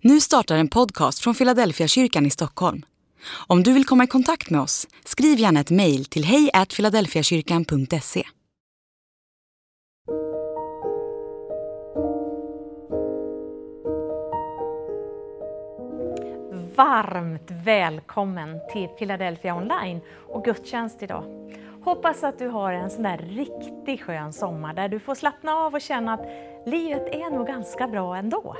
Nu startar en podcast från Philadelphia kyrkan i Stockholm. Om du vill komma i kontakt med oss, skriv gärna ett mejl till hejfiladelfiakyrkan.se. Varmt välkommen till Philadelphia online och gudstjänst idag. Hoppas att du har en sån där riktigt skön sommar där du får slappna av och känna att livet är nog ganska bra ändå.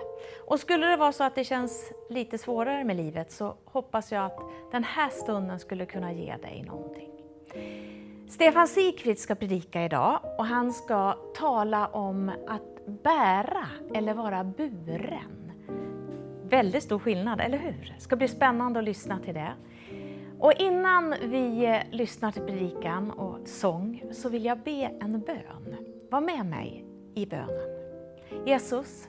Och skulle det vara så att det känns lite svårare med livet så hoppas jag att den här stunden skulle kunna ge dig någonting. Stefan Sikvist ska predika idag och han ska tala om att bära eller vara buren. Väldigt stor skillnad, eller hur? Det ska bli spännande att lyssna till det. Och innan vi eh, lyssnar till predikan och sång så vill jag be en bön. Var med mig i bönen. Jesus,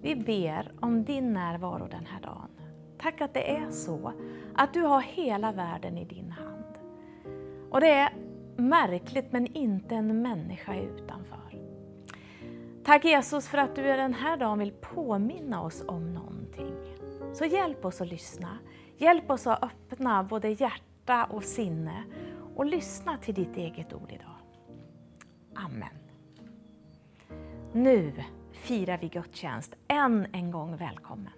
vi ber om din närvaro den här dagen. Tack att det är så att du har hela världen i din hand. Och det är märkligt men inte en människa utanför. Tack Jesus för att du den här dagen vill påminna oss om någonting. Så hjälp oss att lyssna. Hjälp oss att öppna både hjärta och sinne och lyssna till ditt eget ord idag. Amen. Nu firar vi gudstjänst. Än en gång välkommen.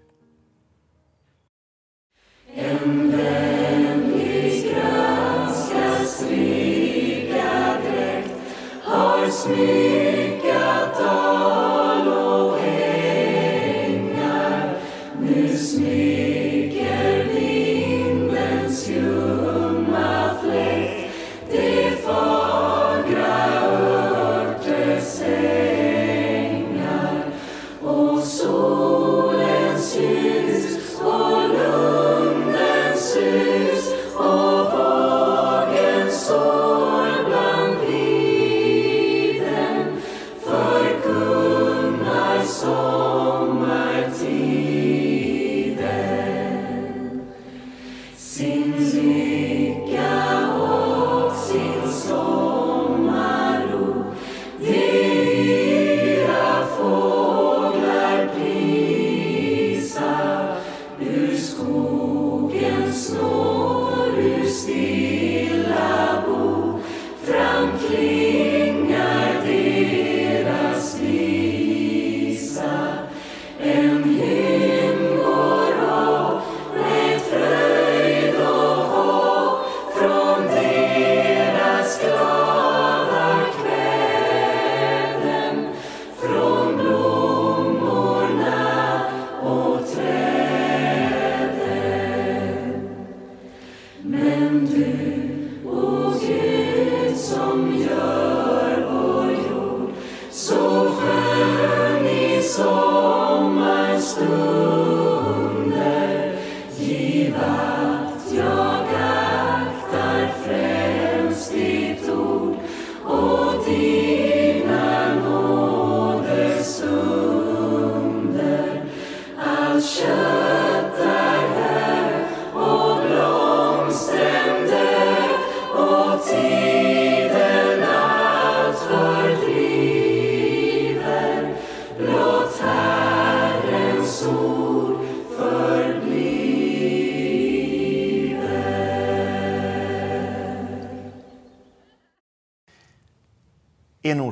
En vänlig granskas rika dräkt har smyckat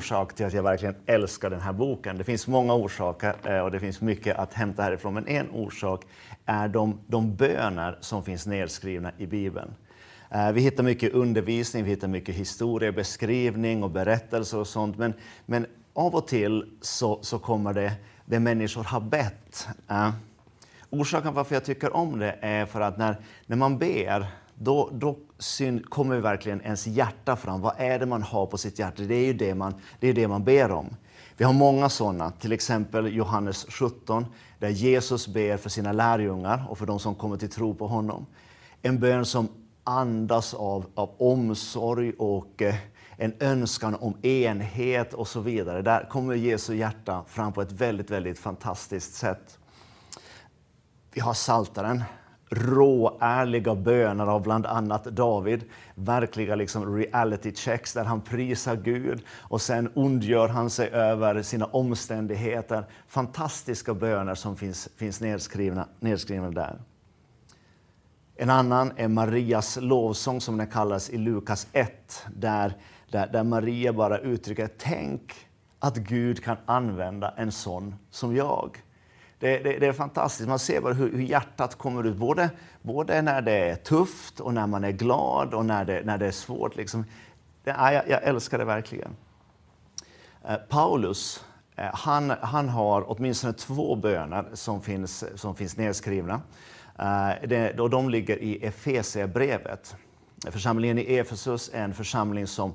orsak till att jag verkligen älskar den här boken, det finns många orsaker eh, och det finns mycket att hämta härifrån, men en orsak är de, de böner som finns nedskrivna i Bibeln. Eh, vi hittar mycket undervisning, vi hittar mycket historiebeskrivning och berättelser och sånt, men, men av och till så, så kommer det det människor har bett. Eh, orsaken varför jag tycker om det är för att när, när man ber, då, då syn, kommer verkligen ens hjärta fram. Vad är det man har på sitt hjärta? Det är ju det man, det är det man ber om. Vi har många sådana, till exempel Johannes 17, där Jesus ber för sina lärjungar och för de som kommer till tro på honom. En bön som andas av, av omsorg och eh, en önskan om enhet och så vidare. Där kommer Jesu hjärta fram på ett väldigt, väldigt fantastiskt sätt. Vi har Saltaren råärliga böner av bland annat David. Verkliga liksom reality checks där han prisar Gud och sen ondgör han sig över sina omständigheter. Fantastiska böner som finns, finns nedskrivna, nedskrivna där. En annan är Marias lovsång som den kallas i Lukas 1, där, där, där Maria bara uttrycker tänk att Gud kan använda en sån som jag. Det, det, det, är fantastiskt. Man ser bara hur, hur, hjärtat kommer ut, både, både när det är tufft och när man är glad och när det, när det är svårt. Liksom. Det, jag, jag älskar det verkligen. Eh, Paulus, eh, han, han har åtminstone två böner som finns, som finns nedskrivna. Eh, det, och de ligger i Efesierbrevet. Församlingen i Efesus är en församling som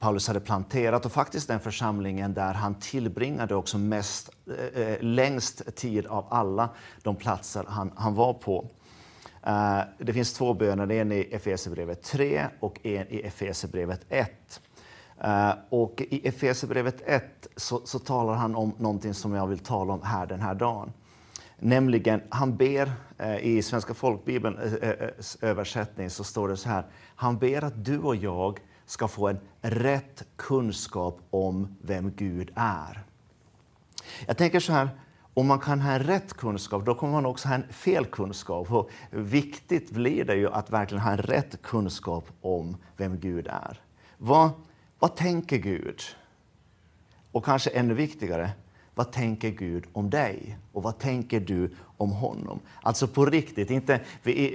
Paulus hade planterat och faktiskt den församlingen där han tillbringade också mest, eh, eh, längst tid av alla de platser han, han var på. Eh, det finns två böner, en i Efesierbrevet 3 och en i Efesierbrevet 1. Eh, och I Efesierbrevet 1 så, så talar han om någonting som jag vill tala om här den här dagen. Nämligen, han ber eh, i Svenska folkbibelns eh, eh översättning så står det så här. Han ber att du och jag ska få en rätt kunskap om vem Gud är. Jag tänker så här, om man kan ha en rätt kunskap, då kommer man också ha en fel kunskap. Och viktigt blir det ju att verkligen ha en rätt kunskap om vem Gud är. Vad, vad tänker Gud? Och kanske ännu viktigare, vad tänker Gud om dig? Och vad tänker du om honom? Alltså på riktigt, inte,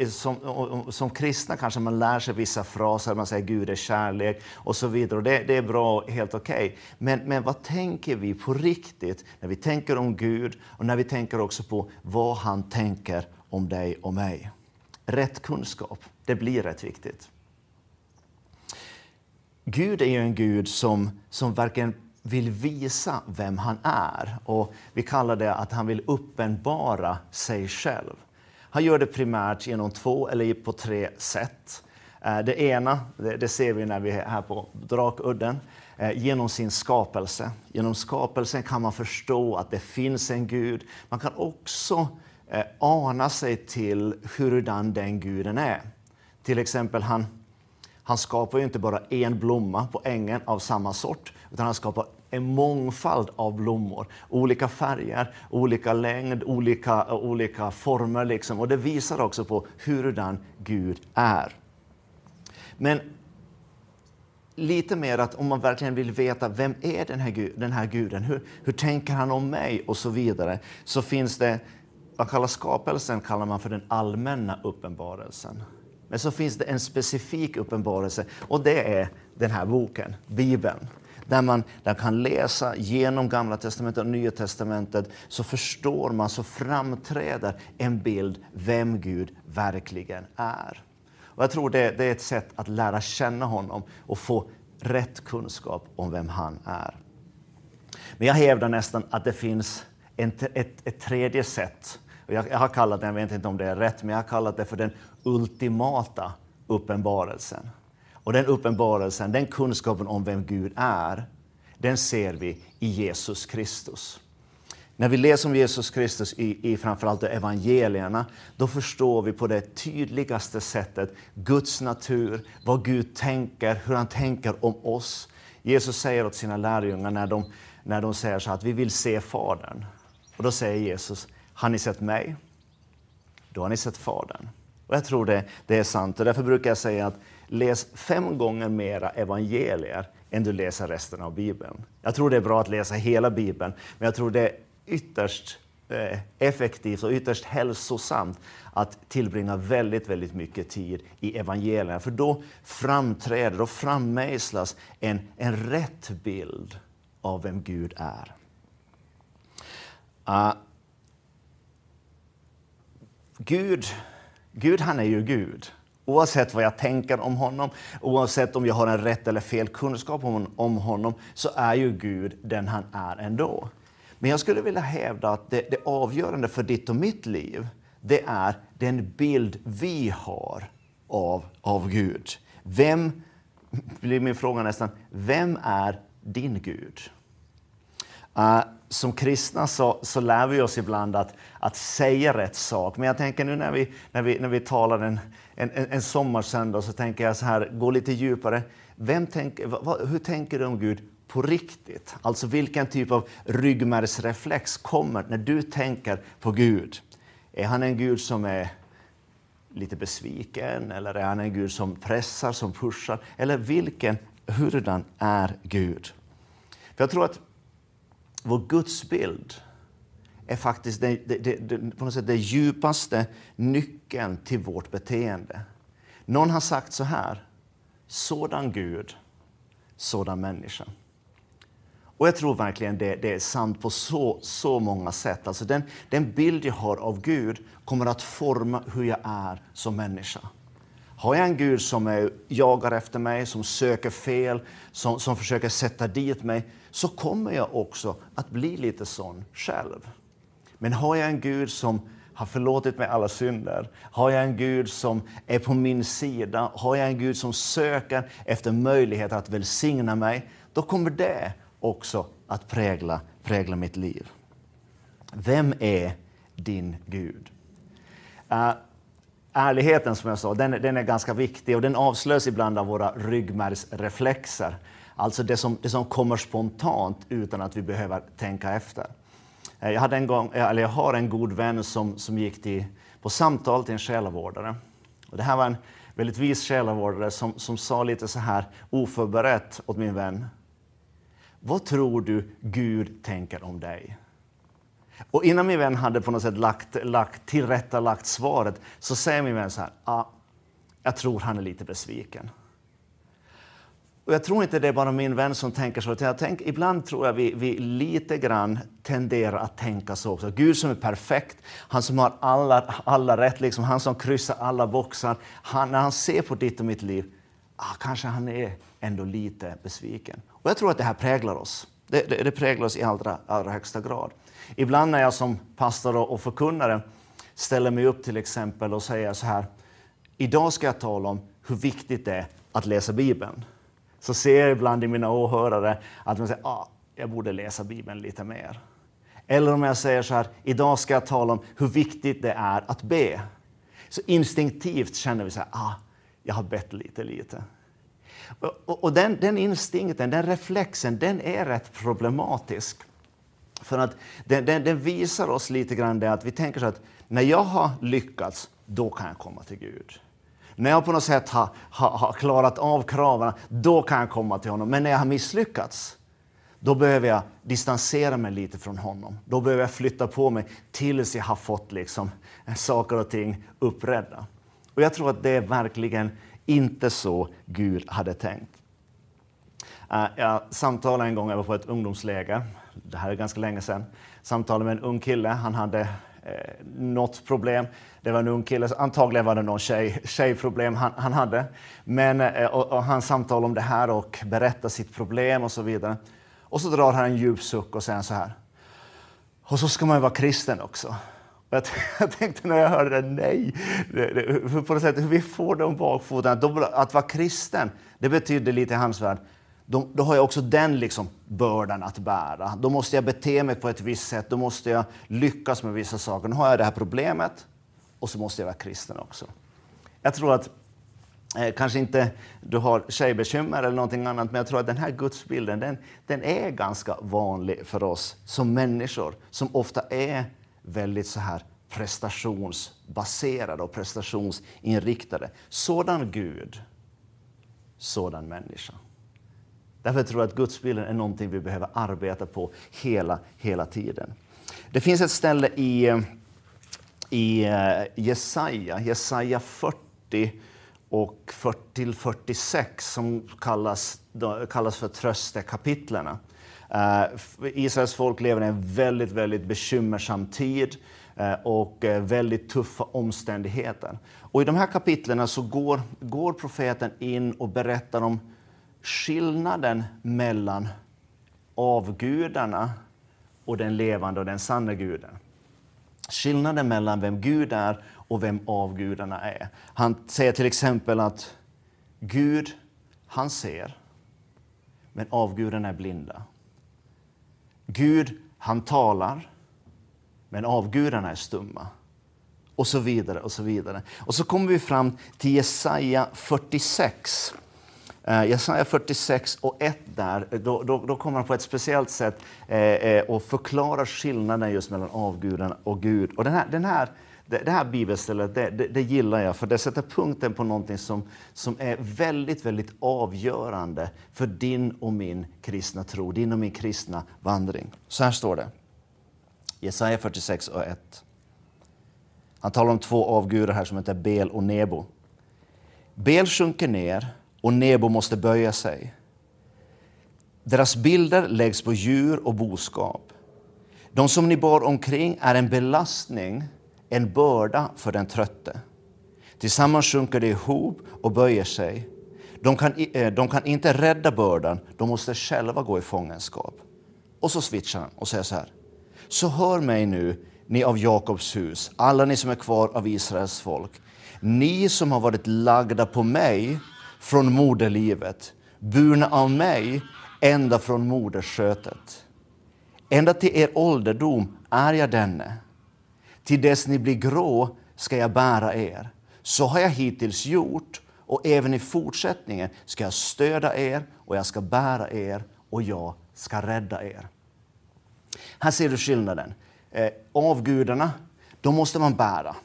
som, som kristna kanske man lär sig vissa fraser, man säger Gud är kärlek och så vidare. Och det, det är bra helt okej. Okay. Men, men vad tänker vi på riktigt när vi tänker om Gud och när vi tänker också på vad han tänker om dig och mig? Rätt kunskap, det blir rätt viktigt. Gud är ju en Gud som, som verkligen vill visa vem han är. Och vi kallar det att han vill uppenbara sig själv. Han gör det primärt genom två eller på tre sätt. Eh, det ena det ser vi när vi är här på Drakudden, eh, genom sin skapelse. Genom skapelsen kan man förstå att det finns en Gud. Man kan också eh, ana sig till hurudan den guden är. Till exempel, han, han skapar ju inte bara en blomma på ängen av samma sort, utan han skapar en mångfald av blommor. Olika färger, olika längd, olika, olika former. Liksom. Och det visar också på hurudan Gud är. Men lite mer att om man verkligen vill veta vem är den här, den här guden, hur, hur tänker han om mig och så vidare, så finns det, vad kallar skapelsen kallar man för den allmänna uppenbarelsen. Men så finns det en specifik uppenbarelse och det är den här boken, Bibeln där man där kan läsa genom Gamla testamentet och Nya testamentet så förstår man, så framträder en bild vem Gud verkligen är. Och jag tror det, det är ett sätt att lära känna honom och få rätt kunskap om vem han är. Men jag hävdar nästan att det finns en, ett, ett tredje sätt. Jag, jag har kallat det, jag vet inte om det är rätt, men jag har kallat det för den ultimata uppenbarelsen. Och den uppenbarelsen, den kunskapen om vem Gud är, den ser vi i Jesus Kristus. När vi läser om Jesus Kristus i, i framförallt evangelierna, då förstår vi på det tydligaste sättet Guds natur, vad Gud tänker, hur han tänker om oss. Jesus säger åt sina lärjungar när de, när de säger så att vi vill se Fadern. Och då säger Jesus, har ni sett mig? Då har ni sett Fadern. Och jag tror det, det är sant. Och därför brukar jag säga att läs fem gånger mera evangelier än du läser resten av Bibeln. Jag tror det är bra att läsa hela Bibeln, men jag tror det är ytterst eh, effektivt och ytterst hälsosamt att tillbringa väldigt, väldigt mycket tid i evangelierna. För då framträder, då frammejslas en, en rätt bild av vem Gud är. Uh, Gud, Gud han är ju Gud. Oavsett vad jag tänker om honom, oavsett om jag har en rätt eller fel kunskap om honom, så är ju Gud den han är ändå. Men jag skulle vilja hävda att det, det avgörande för ditt och mitt liv, det är den bild vi har av, av Gud. Vem, blir min fråga nästan, vem är din Gud? Uh, som kristna så, så lär vi oss ibland att, att säga rätt sak. Men jag tänker nu när vi, när vi, när vi talar en, en, en sommarsöndag så tänker jag så här, gå lite djupare. Vem tänk, vad, hur tänker du om Gud på riktigt? Alltså vilken typ av ryggmärgsreflex kommer när du tänker på Gud? Är han en Gud som är lite besviken eller är han en Gud som pressar, som pushar? Eller vilken, hurdan är Gud? För jag tror att vår gudsbild är faktiskt det, det, det, på något sätt det djupaste nyckeln till vårt beteende. Någon har sagt så här, sådan Gud, sådan människa. Och jag tror verkligen det, det, är sant på så, så många sätt. Alltså den, den bild jag har av Gud kommer att forma hur jag är som människa. Har jag en Gud som är, jagar efter mig, som söker fel, som, som försöker sätta dit mig, så kommer jag också att bli lite sån själv. Men har jag en Gud som har förlåtit mig alla synder, har jag en Gud som är på min sida, har jag en Gud som söker efter möjligheter att välsigna mig, då kommer det också att prägla, prägla mitt liv. Vem är din Gud? Uh, ärligheten, som jag sa, den, den, är ganska viktig och den avslöjas ibland av våra ryggmärgsreflexer. Alltså det som, det som kommer spontant utan att vi behöver tänka efter. Eh, jag, hade en gång, eh, eller jag har en god vän som, som gick till, på samtal till en själavårdare. Och det här var en väldigt vis själavårdare som, som sa lite så här oförberett åt min vän. Vad tror du Gud tänker om dig? Och innan min vän hade på något sätt lagt, lagt, tillrättalagt svaret så säger min vän så här, ah, jag tror han är lite besviken. Och jag tror inte det är bara min vän som tänker så. Jag tänk, ibland tror jag vi, vi lite grann tenderar att tänka så också. Gud som är perfekt, han som har alla, alla rätt, liksom, han som kryssar alla boxar. Han, när han ser på ditt och mitt liv, ah, kanske han är ändå lite besviken. Och jag tror att det här präglar oss. Det, det, det präglar oss i allra, allra högsta grad. Ibland när jag som pastor och förkunnare ställer mig upp till exempel och säger så här, idag ska jag tala om hur viktigt det är att läsa Bibeln. Så ser jag ibland i mina åhörare att man säger, ah, jag borde läsa Bibeln lite mer. Eller om jag säger så här, idag ska jag tala om hur viktigt det är att be. Så instinktivt känner vi så här, ah, jag har bett lite, lite. Och, och, och den, den instinkten, den reflexen, den är rätt problematisk. För att den, den, den, visar oss lite grann det att vi tänker så att när jag har lyckats, då kan jag komma till Gud. När jag på något sätt har, har, har klarat av kraven, då kan jag komma till honom. Men när jag har misslyckats, då behöver jag distansera mig lite från honom. Då behöver jag flytta på mig tills jag har fått liksom, saker och ting uppredda. Och jag tror att det är verkligen inte så Gud hade tänkt. Eh, jag samtalade en gång, jag var på ett ungdomsläger, det här är ganska länge sedan, samtalade med en ung kille, han hade eh, något problem. Det var en ung kille, antagligen var det någon tjej, tjejproblem han, han hade. Men, eh, och, och han samtalade om det här och berättade sitt problem och så vidare. Och så drar han en djup suck och säger så här. Och så ska man ju vara kristen också. Jag, jag tänkte när jag hörde det, nej. Det, det, på något sätt, hur vi får det om bakfoten. Att vara kristen, det betyder lite i hans värld, då, då, har jag också den liksom bördan att bära. Då måste jag bete mig på ett visst sätt, då måste jag lyckas med vissa saker. Nu har jag det här problemet och så måste jag vara kristen också. Jag tror att eh, kanske inte du har tjejbekymmer eller någonting annat, men jag tror att den här gudsbilden den, den är ganska vanlig för oss som människor som ofta är väldigt så här prestationsbaserade och prestationsinriktade. Sådan Gud, sådan människa. Därför tror jag att gudsbilden är någonting vi behöver arbeta på hela, hela tiden. Det finns ett ställe i, i eh, Jesaja, Jesaja 40 och 40 46 som kallas, kallas för tröstekapitlerna. Uh, Israels folk lever i en väldigt, väldigt bekymmersam tid uh, och uh, väldigt tuffa omständigheter. Och I de här kapitlen så går, går profeten in och berättar om skillnaden mellan avgudarna och den levande och den sanna guden. Skillnaden mellan vem Gud är och vem avgudarna är. Han säger till exempel att Gud, han ser, men avgudarna är blinda. Gud, han talar, men avgudarna är stumma. Och så vidare och så vidare. Och så kommer vi fram till Jesaja 46. Eh, Jesaja 46 och 1 där, eh, då, då, då kommer han på ett speciellt sätt eh, eh och förklarar skillnaden just mellan avgudarna och Gud. Och den här, den här, det, det här bibelstället det, det, det, gillar jag, för det sätter punkten på någonting som, som är väldigt, väldigt avgörande för din och min kristna tro, din och min kristna vandring. Så här står det, Jesaja 46 och 1. Han talar om två avgudar här som heter Bel och Nebo. Bel sjunker ner och Nebo måste böja sig. Deras bilder läggs på djur och boskap. De som ni bar omkring är en belastning, en börda för den trötte. Tillsammans sjunker de ihop och böjer sig. De kan, eh, de kan inte rädda bördan, de måste själva gå i fångenskap. Och så switchar han och säger så här. Så hör mig nu, ni av Jakobs hus, alla ni som är kvar av Israels folk. Ni som har varit lagda på mig från moderlivet, burna av mig ända från moderskötet. Ända till er ålderdom är jag denne. Till dess ni blir grå ska jag bära er. Så har jag hittills gjort och även i fortsättningen ska jag stödja er och jag ska bära er och jag ska rädda er. Här ser du skillnaden. Eh, avgudarna, de måste man bära.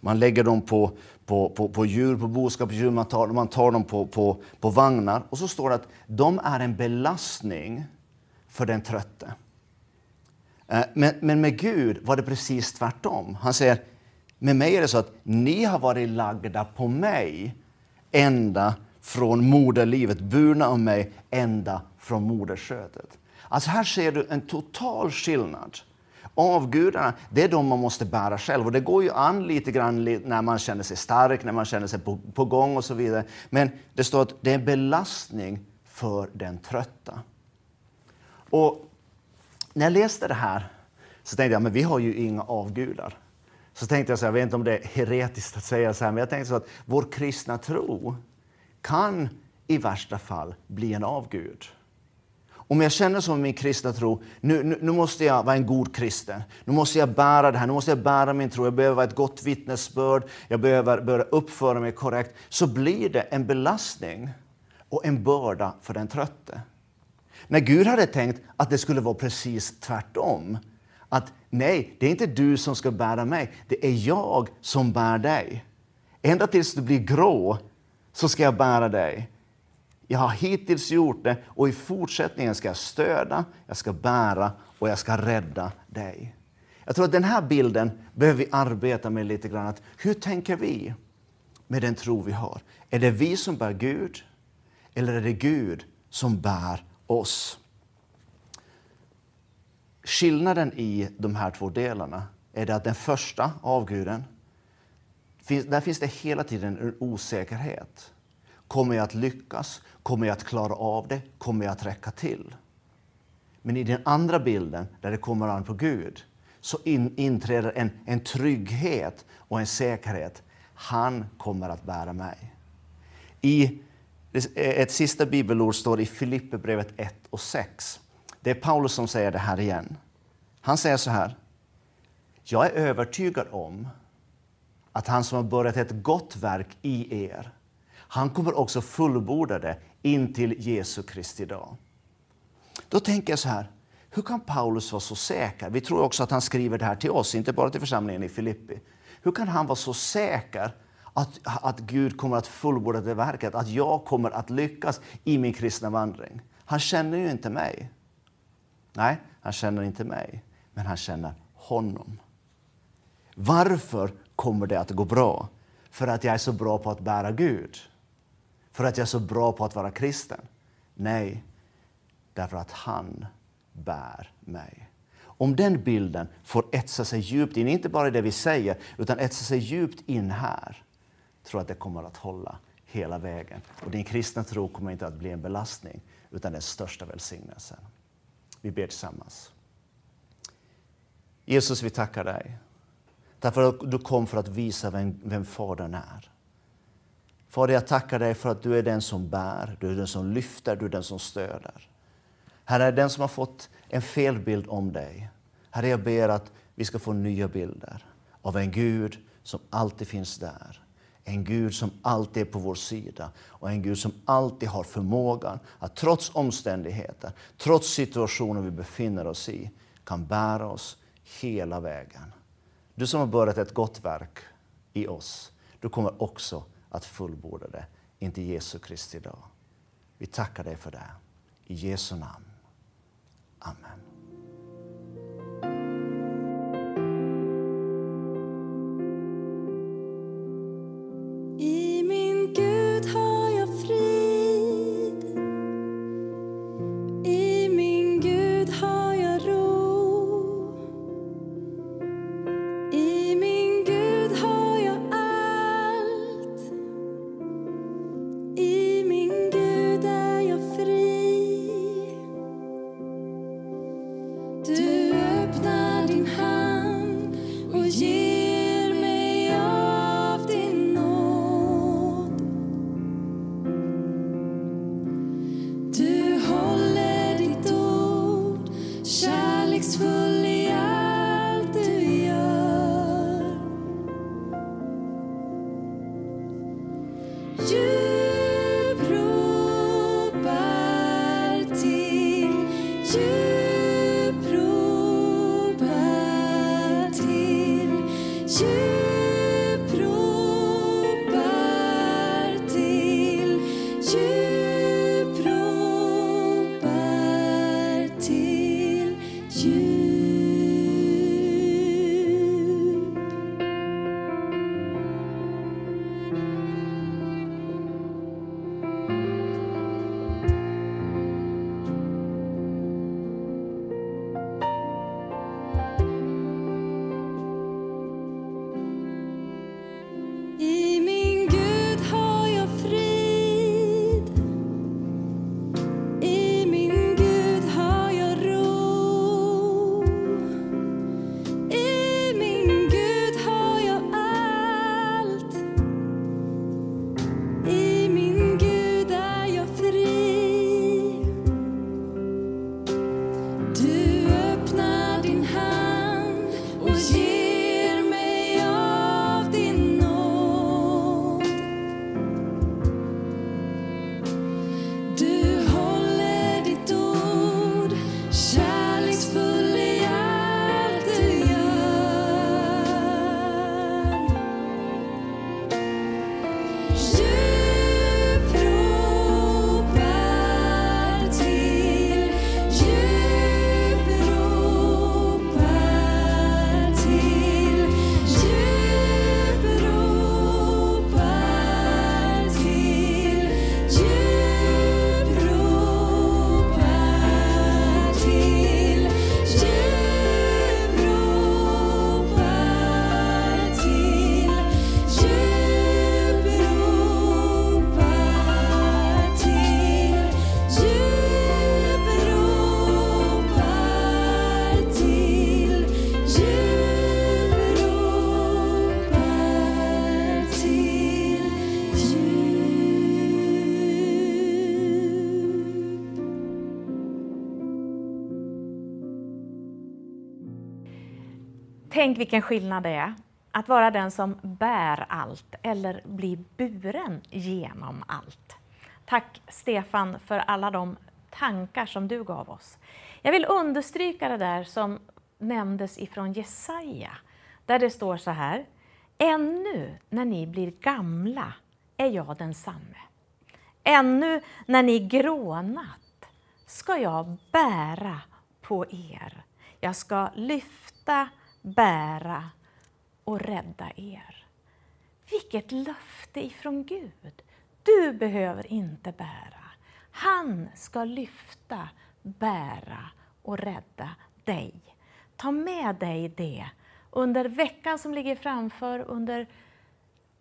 Man lägger dem på, på, på, på djur, på boskapsdjur, man tar, man tar dem på, på, på vagnar. Och så står det att de är en belastning för den trötte. Eh, men, men med Gud var det precis tvärtom. Han säger, med mig är det så att ni har varit lagda på mig ända från moderlivet, burna av mig ända från moderskötet. Alltså här ser du en total skillnad Avgudarna, det är de man måste bära själv. Och det går ju an lite grann när man känner sig stark, när man känner sig på, på gång och så vidare. Men det står att det är en belastning för den trötta. Och när jag läste det här så tänkte jag, men vi har ju inga avgudar. Så tänkte jag, så här, jag vet inte om det är heretiskt att säga så här, men jag tänkte så att vår kristna tro kan i värsta fall bli en avgud. Om jag känner som min kristna tro, nu, nu, nu, måste jag vara en god kristen. Nu måste jag bära det här, nu måste jag bära min tro. Jag behöver vara ett gott vittnesbörd, jag behöver börja uppföra mig korrekt. Så blir det en belastning och en börda för den trötte. När Gud hade tänkt att det skulle vara precis tvärtom. Att nej, det är inte du som ska bära mig, det är jag som bär dig. Ända tills du blir grå så ska jag bära dig. Jag har hittills gjort det och i fortsättningen ska jag stödja, jag ska bära och jag ska rädda dig. Jag tror att den här bilden behöver vi arbeta med lite grann. Att hur tänker vi med den tro vi har? Är det vi som bär Gud eller är det Gud som bär oss? Skillnaden i de här två delarna är det att den första avguden, där finns det hela tiden en osäkerhet. Kommer jag att lyckas? Kommer jag att klara av det? Kommer jag att räcka till? Men i den andra bilden, där det kommer an på Gud, så in, inträder en, en trygghet och en säkerhet. Han kommer att bära mig. I eh, ett sista bibelord står i Filipperbrevet 1 och 6. Det är Paulus som säger det här igen. Han säger så här. Jag är övertygad om att han som har börjat ett gott verk i er han kommer också fullborda det in till Jesu Kristi dag. Då tänker jag så här, hur kan Paulus vara så säker? Vi tror också att han skriver det här till oss, inte bara till församlingen i Filippi. Hur kan han vara så säker att, att Gud kommer att fullborda det verket, att jag kommer att lyckas i min kristna vandring? Han känner ju inte mig. Nej, han känner inte mig, men han känner honom. Varför kommer det att gå bra? För att jag är så bra på att bära Gud? För att jag är så bra på att vara kristen. Nej, därför att han bär mig. Om den bilden får etsa sig djupt in, inte bara i det vi säger, utan etsa sig djupt in här, tror jag att det kommer att hålla hela vägen. Och din kristna tro kommer inte att bli en belastning, utan den största välsignelsen. Vi ber tillsammans. Jesus, vi tackar dig. Därför att du kom för att visa vem, vem Fadern är. Fader, jag tackar dig för att du är den som bär, du är den som lyfter, du är den som stöder. Herre, den som har fått en felbild om dig. Herre, jag ber att vi ska få nya bilder av en Gud som alltid finns där. En Gud som alltid är på vår sida och en Gud som alltid har förmågan att trots omständigheter, trots situationer vi befinner oss i, kan bära oss hela vägen. Du som har börjat ett gott verk i oss, du kommer också att fullborda det inte Jesu Kristi dag. Vi tackar dig för det. I Jesu namn. Amen. Tänk vilken skillnad det är att vara den som bär allt eller bli buren genom allt. Tack Stefan för alla de tankar som du gav oss. Jag vill understryka det där som nämndes ifrån Jesaja, där det står så här. Ännu när ni blir gamla är jag densamme. Ännu när ni grånat ska jag bära på er. Jag ska lyfta, bära och rädda er. Vilket löfte ifrån Gud! Du behöver inte bära. Han ska lyfta, bära och rädda dig. Ta med dig det under veckan som ligger framför, under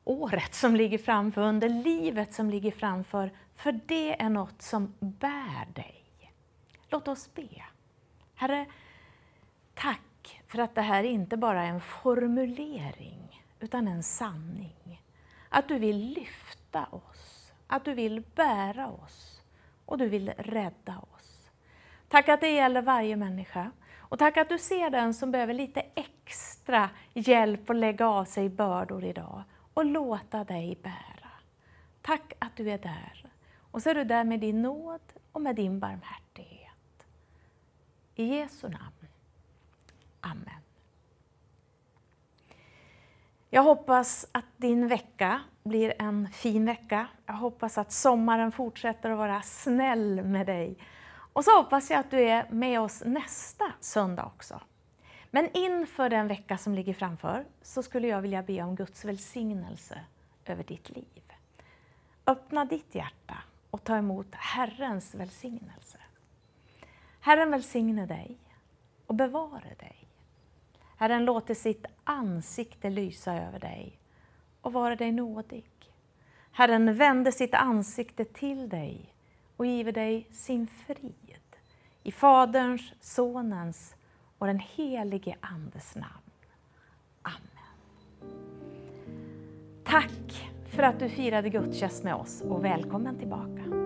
året som ligger framför, under livet som ligger framför. För det är något som bär dig. Låt oss be. Herre, för att det här inte bara är en formulering, utan en sanning. Att du vill lyfta oss, att du vill bära oss och du vill rädda oss. Tack att det gäller varje människa. Och tack att du ser den som behöver lite extra hjälp att lägga av sig bördor idag och låta dig bära. Tack att du är där. Och så är du där med din nåd och med din barmhärtighet. I Jesu namn. Amen. Jag hoppas att din vecka blir en fin vecka. Jag hoppas att sommaren fortsätter att vara snäll med dig. Och så hoppas jag att du är med oss nästa söndag också. Men inför den vecka som ligger framför så skulle jag vilja be om Guds välsignelse över ditt liv. Öppna ditt hjärta och ta emot Herrens välsignelse. Herren välsigne dig och bevare dig. Herren låter sitt ansikte lysa över dig och vara dig nådig. Herren vände sitt ansikte till dig och giver dig sin frid. I Faderns, Sonens och den helige Andes namn. Amen. Tack för att du firade gudstjänst med oss och välkommen tillbaka.